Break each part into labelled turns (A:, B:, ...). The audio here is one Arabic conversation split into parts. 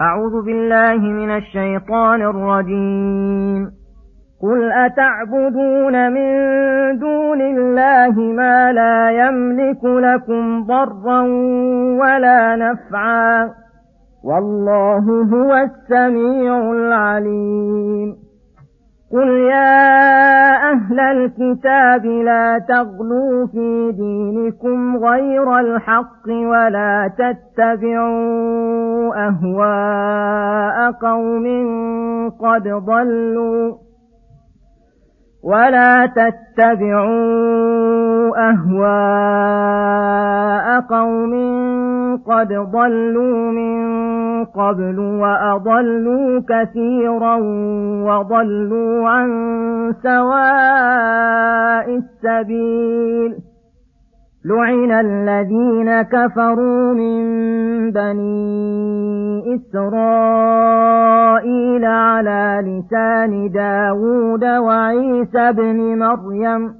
A: أعوذ بالله من الشيطان الرجيم. قل أتعبدون من دون الله ما لا يملك لكم ضرا ولا نفعا. والله هو السميع العليم. قل يا أهل الكتاب لا تغلوا في دينكم غير الحق ولا تتبعوا أهواء قوم قد ضلوا ولا تتبعوا أهواء قوم قد ضلوا من قبل وأضلوا كثيرا وضلوا عن سواء السبيل. لعن الذين كفروا من بني إسرائيل على لسان داود وعيسى بن مريم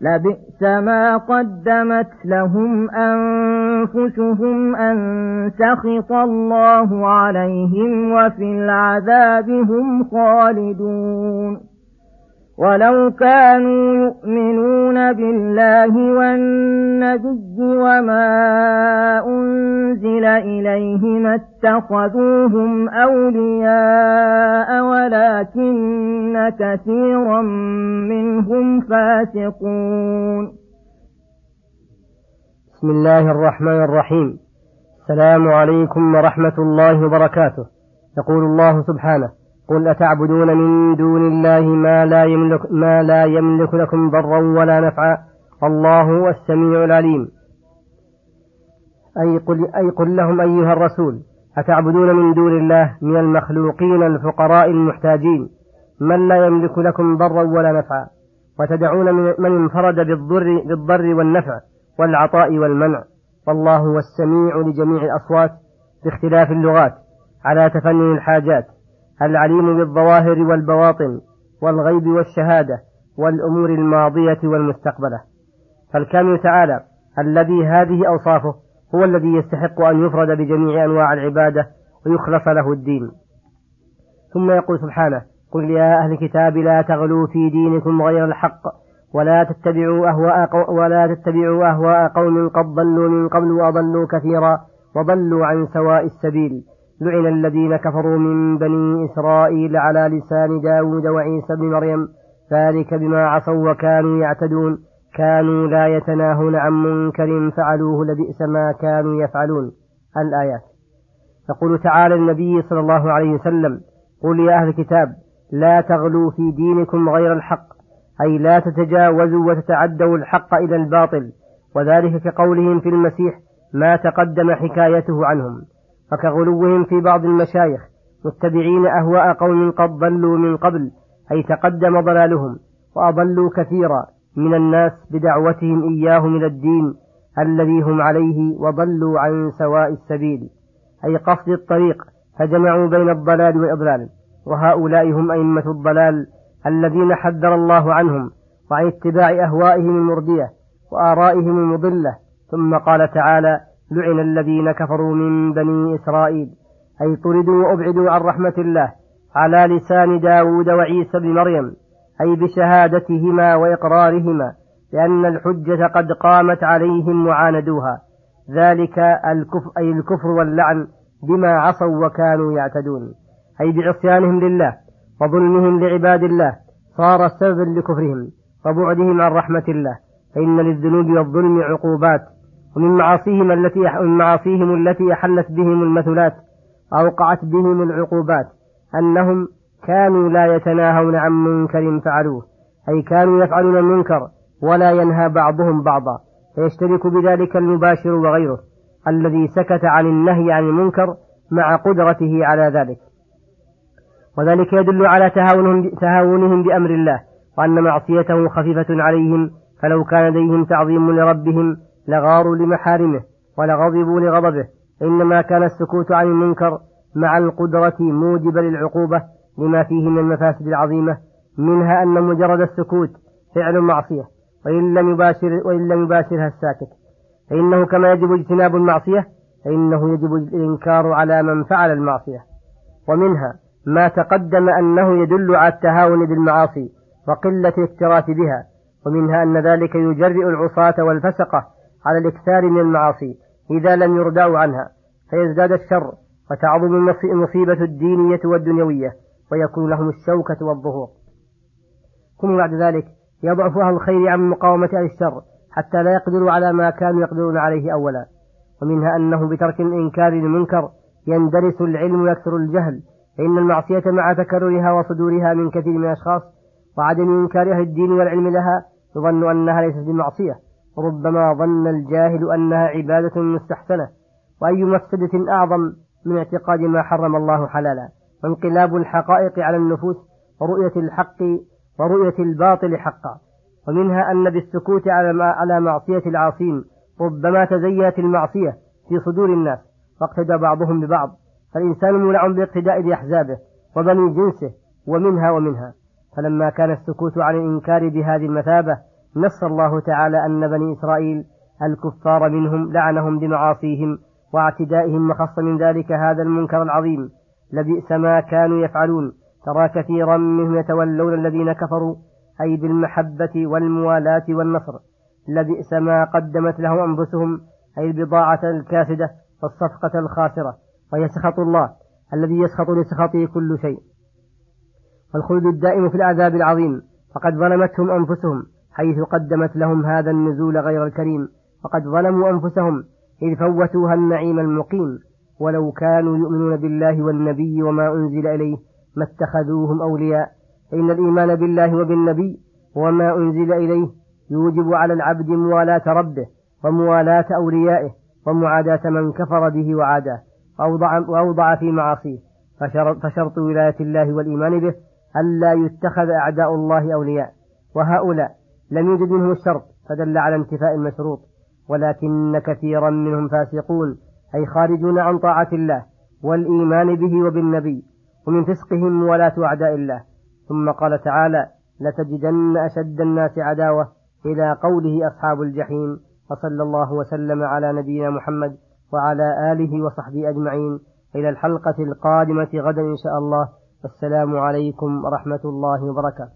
A: لبئس ما قدمت لهم أنفسهم أن سخط الله عليهم وفي العذاب هم خالدون ولو كانوا يؤمنون بالله والنبي وما أنزل إليه ما اتخذوهم أولياء ولكن كثيرا منهم فاسقون.
B: بسم الله الرحمن الرحيم. السلام عليكم ورحمة الله وبركاته. يقول الله سبحانه قل أتعبدون من دون الله ما لا يملك ما لا يملك لكم ضرا ولا نفعا الله هو السميع العليم. أي قل, أي قل لهم أيها الرسول أتعبدون من دون الله من المخلوقين الفقراء المحتاجين من لا يملك لكم ضرا ولا نفعا وتدعون من انفرد بالضر, بالضر والنفع والعطاء والمنع والله هو السميع لجميع الأصوات باختلاف اللغات على تفنن الحاجات العليم بالظواهر والبواطن والغيب والشهادة والأمور الماضية والمستقبلة. فالكامل تعالى الذي هذه أوصافه هو الذي يستحق أن يفرد بجميع أنواع العبادة ويخلص له الدين. ثم يقول سبحانه قل يا أهل الكتاب لا تغلوا في دينكم غير الحق ولا تتبعوا أهواء ولا تتبعوا أهواء قوم قد ضلوا من قبل وأضلوا كثيرا وضلوا عن سواء السبيل. لعن الذين كفروا من بني إسرائيل على لسان داود وعيسى بن مريم ذلك بما عصوا وكانوا يعتدون. كانوا لا يتناهون عن منكر فعلوه لبئس ما كانوا يفعلون. الآيات. يقول تعالى النبي صلى الله عليه وسلم قل يا أهل الكتاب لا تغلوا في دينكم غير الحق أي لا تتجاوزوا وتتعدوا الحق إلى الباطل. وذلك كقولهم في المسيح ما تقدم حكايته عنهم. فكغلوهم في بعض المشايخ متبعين أهواء قوم قد ضلوا من قبل أي تقدم ضلالهم وأضلوا كثيرا من الناس بدعوتهم إياهم إلى الدين الذي هم عليه وضلوا عن سواء السبيل أي قصد الطريق فجمعوا بين الضلال والإضلال وهؤلاء هم أئمة الضلال الذين حذر الله عنهم وعن اتباع أهوائهم المردية وآرائهم المضلة ثم قال تعالى لعن الذين كفروا من بني إسرائيل أي طردوا وأبعدوا عن رحمة الله على لسان داود وعيسى بن مريم أي بشهادتهما وإقرارهما لأن الحجة قد قامت عليهم وعاندوها. ذلك الكفر أي الكفر واللعن بما عصوا وكانوا يعتدون. أي بعصيانهم لله وظلمهم لعباد الله صار سببا لكفرهم وبعدهم عن رحمة الله. فإن للذنوب والظلم عقوبات. ومن معاصيهم التي من معاصيهم التي أحلت بهم المثلات أوقعت بهم العقوبات أنهم كانوا لا يتناهون عن منكر فعلوه أي كانوا يفعلون المنكر ولا ينهى بعضهم بعضا فيشترك بذلك المباشر وغيره الذي سكت عن النهي عن المنكر مع قدرته على ذلك. وذلك يدل على تهاونهم, تهاونهم بأمر الله وأن معصيته خفيفة عليهم فلو كان لديهم تعظيم لربهم لغاروا لمحارمه ولغضبوا لغضبه. إنما كان السكوت عن المنكر مع القدرة موجبا للعقوبة لما فيه من المفاسد العظيمة منها أن مجرد السكوت فعل معصية. وإن لم يباشر وإن لم يباشرها الساكت. فإنه كما يجب اجتناب المعصية فإنه يجب الإنكار على من فعل المعصية. ومنها ما تقدم أنه يدل على التهاون بالمعاصي وقلة الاكتراث بها. ومنها أن ذلك يجرئ العصاة والفسقة على الإكثار من المعاصي إذا لم يردعوا عنها فيزداد الشر وتعظم المصيبة الدينية والدنيوية ويكون لهم الشوكة والظهور. ثم بعد ذلك يضعف أهل الخير عن مقاومة أهل الشر حتى لا يقدروا على ما كانوا يقدرون عليه أولا. ومنها أنه بترك الإنكار للمنكر يندرس العلم ويكثر الجهل. فإن المعصية مع تكررها وصدورها من كثير من الأشخاص وعدم إنكار أهل الدين والعلم لها يظن أنها ليست بمعصية. وربما ظن الجاهل أنها عبادة مستحسنة وأي مفسدة أعظم من اعتقاد ما حرم الله حلالا وانقلاب الحقائق على النفوس ورؤية الحق ورؤية الباطل حقا ومنها أن بالسكوت على على معصية العاصين ربما تزينت المعصية في صدور الناس واقتدى بعضهم ببعض فالإنسان مولع باقتداء بأحزابه وبني جنسه ومنها ومنها. فلما كان السكوت عن الإنكار بهذه المثابة نص الله تعالى أن بني إسرائيل الكفار منهم لعنهم بمعاصيهم واعتدائهم وخص من ذلك هذا المنكر العظيم. لبئس ما كانوا يفعلون. ترى كثيرا منهم يتولون الذين كفروا أي بالمحبة والموالاة والنصر. لبئس ما قدمت لهم أنفسهم أي البضاعة الكاسدة والصفقة الخاسرة. وهي سخط الله الذي يسخط لسخطه كل شيء. والخلد الدائم في العذاب العظيم. فقد ظلمتهم أنفسهم. حيث قدمت لهم هذا النزول غير الكريم فقد ظلموا أنفسهم إذ فوتوها النعيم المقيم. ولو كانوا يؤمنون بالله والنبي وما أنزل إليه ما اتخذوهم أولياء. فإن الإيمان بالله وبالنبي وما أنزل إليه يوجب على العبد موالاة ربه وموالاة أوليائه ومعاداة من كفر به وعاداه وأوضع, وأوضع في معاصيه. فشرط ولاية الله والإيمان به ألا يتخذ أعداء الله أولياء. وهؤلاء لم يوجد منهم الشرط فدل على انتفاء المشروط. ولكن كثيرا منهم فاسقون أي خارجون عن طاعة الله والإيمان به وبالنبي ومن فسقهم ولاة أعداء الله. ثم قال تعالى لتجدن أشد الناس عداوة إلى قوله أصحاب الجحيم وصلى الله وسلم على نبينا محمد وعلى آله وصحبه أجمعين. إلى الحلقة القادمة غدا إن شاء الله. السلام عليكم ورحمة الله وبركاته.